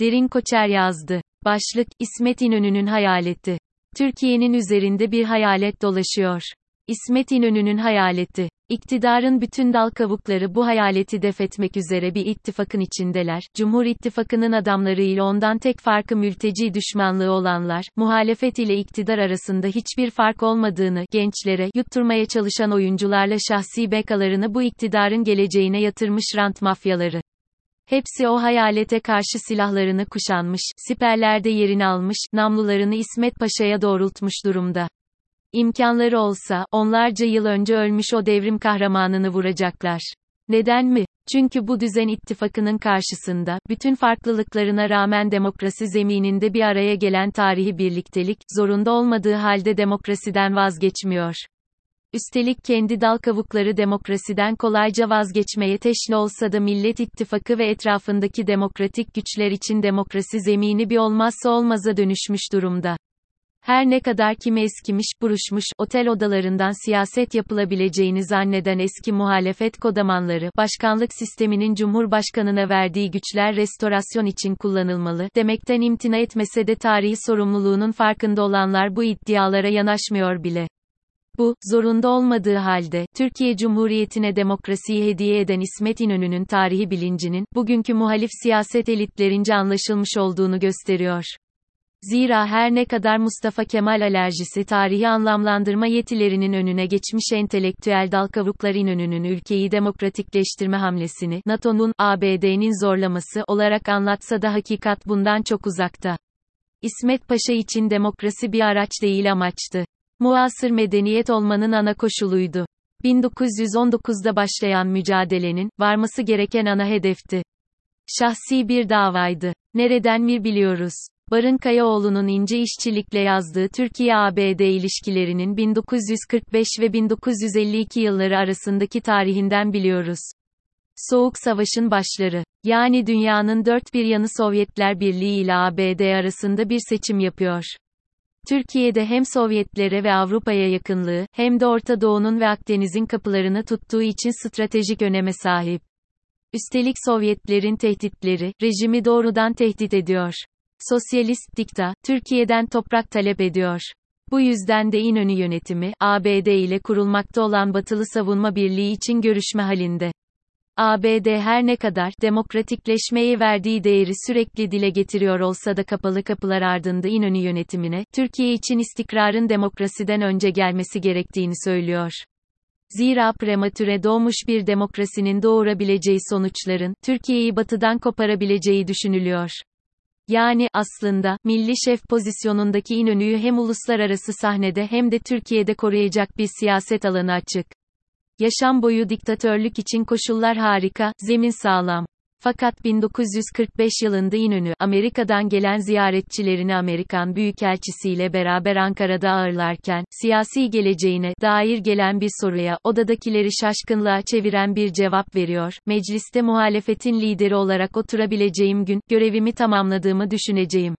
Derin Koçer yazdı. Başlık, İsmet İnönü'nün hayaleti. Türkiye'nin üzerinde bir hayalet dolaşıyor. İsmet İnönü'nün hayaleti. İktidarın bütün dal kavukları bu hayaleti defetmek üzere bir ittifakın içindeler. Cumhur İttifakı'nın adamları ile ondan tek farkı mülteci düşmanlığı olanlar, muhalefet ile iktidar arasında hiçbir fark olmadığını gençlere yutturmaya çalışan oyuncularla şahsi bekalarını bu iktidarın geleceğine yatırmış rant mafyaları. Hepsi o hayalete karşı silahlarını kuşanmış, siperlerde yerini almış, namlularını İsmet Paşa'ya doğrultmuş durumda. İmkanları olsa, onlarca yıl önce ölmüş o devrim kahramanını vuracaklar. Neden mi? Çünkü bu düzen ittifakının karşısında, bütün farklılıklarına rağmen demokrasi zemininde bir araya gelen tarihi birliktelik, zorunda olmadığı halde demokrasiden vazgeçmiyor. Üstelik kendi dal kavukları demokrasiden kolayca vazgeçmeye teşne olsa da Millet İttifakı ve etrafındaki demokratik güçler için demokrasi zemini bir olmazsa olmaza dönüşmüş durumda. Her ne kadar kimi eskimiş, buruşmuş, otel odalarından siyaset yapılabileceğini zanneden eski muhalefet kodamanları, başkanlık sisteminin Cumhurbaşkanına verdiği güçler restorasyon için kullanılmalı, demekten imtina etmese de tarihi sorumluluğunun farkında olanlar bu iddialara yanaşmıyor bile. Bu, zorunda olmadığı halde, Türkiye Cumhuriyeti'ne demokrasiyi hediye eden İsmet İnönü'nün tarihi bilincinin, bugünkü muhalif siyaset elitlerince anlaşılmış olduğunu gösteriyor. Zira her ne kadar Mustafa Kemal alerjisi tarihi anlamlandırma yetilerinin önüne geçmiş entelektüel dalkavuklar İnönü'nün ülkeyi demokratikleştirme hamlesini, NATO'nun, ABD'nin zorlaması olarak anlatsa da hakikat bundan çok uzakta. İsmet Paşa için demokrasi bir araç değil amaçtı. Muasır medeniyet olmanın ana koşuluydu. 1919'da başlayan mücadelenin, varması gereken ana hedefti. Şahsi bir davaydı. Nereden mi biliyoruz? Barın Kayaoğlu'nun ince işçilikle yazdığı Türkiye-ABD ilişkilerinin 1945 ve 1952 yılları arasındaki tarihinden biliyoruz. Soğuk Savaş'ın başları. Yani dünyanın dört bir yanı Sovyetler Birliği ile ABD arasında bir seçim yapıyor. Türkiye'de hem Sovyetlere ve Avrupa'ya yakınlığı, hem de Orta Doğu'nun ve Akdeniz'in kapılarını tuttuğu için stratejik öneme sahip. Üstelik Sovyetlerin tehditleri, rejimi doğrudan tehdit ediyor. Sosyalist dikta, Türkiye'den toprak talep ediyor. Bu yüzden de İnönü yönetimi, ABD ile kurulmakta olan Batılı Savunma Birliği için görüşme halinde. ABD her ne kadar demokratikleşmeye verdiği değeri sürekli dile getiriyor olsa da kapalı kapılar ardında İnönü yönetimine, Türkiye için istikrarın demokrasiden önce gelmesi gerektiğini söylüyor. Zira prematüre doğmuş bir demokrasinin doğurabileceği sonuçların, Türkiye'yi batıdan koparabileceği düşünülüyor. Yani, aslında, milli şef pozisyonundaki İnönü'yü hem uluslararası sahnede hem de Türkiye'de koruyacak bir siyaset alanı açık. Yaşam boyu diktatörlük için koşullar harika, zemin sağlam. Fakat 1945 yılında İnönü, Amerika'dan gelen ziyaretçilerini Amerikan Büyükelçisi ile beraber Ankara'da ağırlarken, siyasi geleceğine dair gelen bir soruya, odadakileri şaşkınlığa çeviren bir cevap veriyor, mecliste muhalefetin lideri olarak oturabileceğim gün, görevimi tamamladığımı düşüneceğim.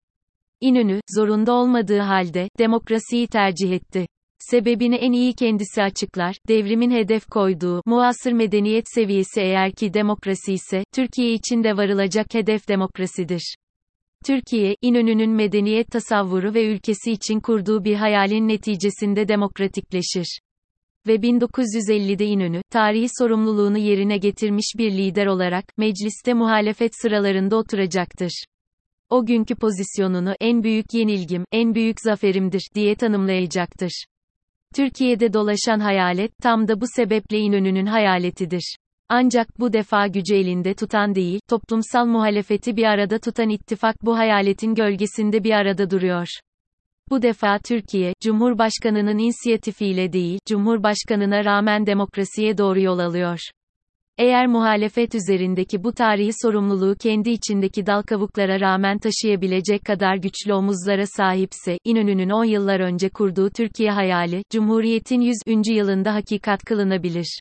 İnönü, zorunda olmadığı halde, demokrasiyi tercih etti. Sebebini en iyi kendisi açıklar, devrimin hedef koyduğu, muasır medeniyet seviyesi eğer ki demokrasi ise, Türkiye için de varılacak hedef demokrasidir. Türkiye, İnönü'nün medeniyet tasavvuru ve ülkesi için kurduğu bir hayalin neticesinde demokratikleşir. Ve 1950'de İnönü, tarihi sorumluluğunu yerine getirmiş bir lider olarak, mecliste muhalefet sıralarında oturacaktır. O günkü pozisyonunu, en büyük yenilgim, en büyük zaferimdir, diye tanımlayacaktır. Türkiye'de dolaşan hayalet, tam da bu sebeple İnönü'nün hayaletidir. Ancak bu defa gücü elinde tutan değil, toplumsal muhalefeti bir arada tutan ittifak bu hayaletin gölgesinde bir arada duruyor. Bu defa Türkiye, Cumhurbaşkanının inisiyatifiyle değil, Cumhurbaşkanına rağmen demokrasiye doğru yol alıyor. Eğer muhalefet üzerindeki bu tarihi sorumluluğu kendi içindeki dal kavuklara rağmen taşıyabilecek kadar güçlü omuzlara sahipse, İnönü'nün 10 yıllar önce kurduğu Türkiye hayali, Cumhuriyet'in 100. yılında hakikat kılınabilir.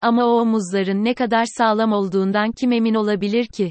Ama o omuzların ne kadar sağlam olduğundan kim emin olabilir ki?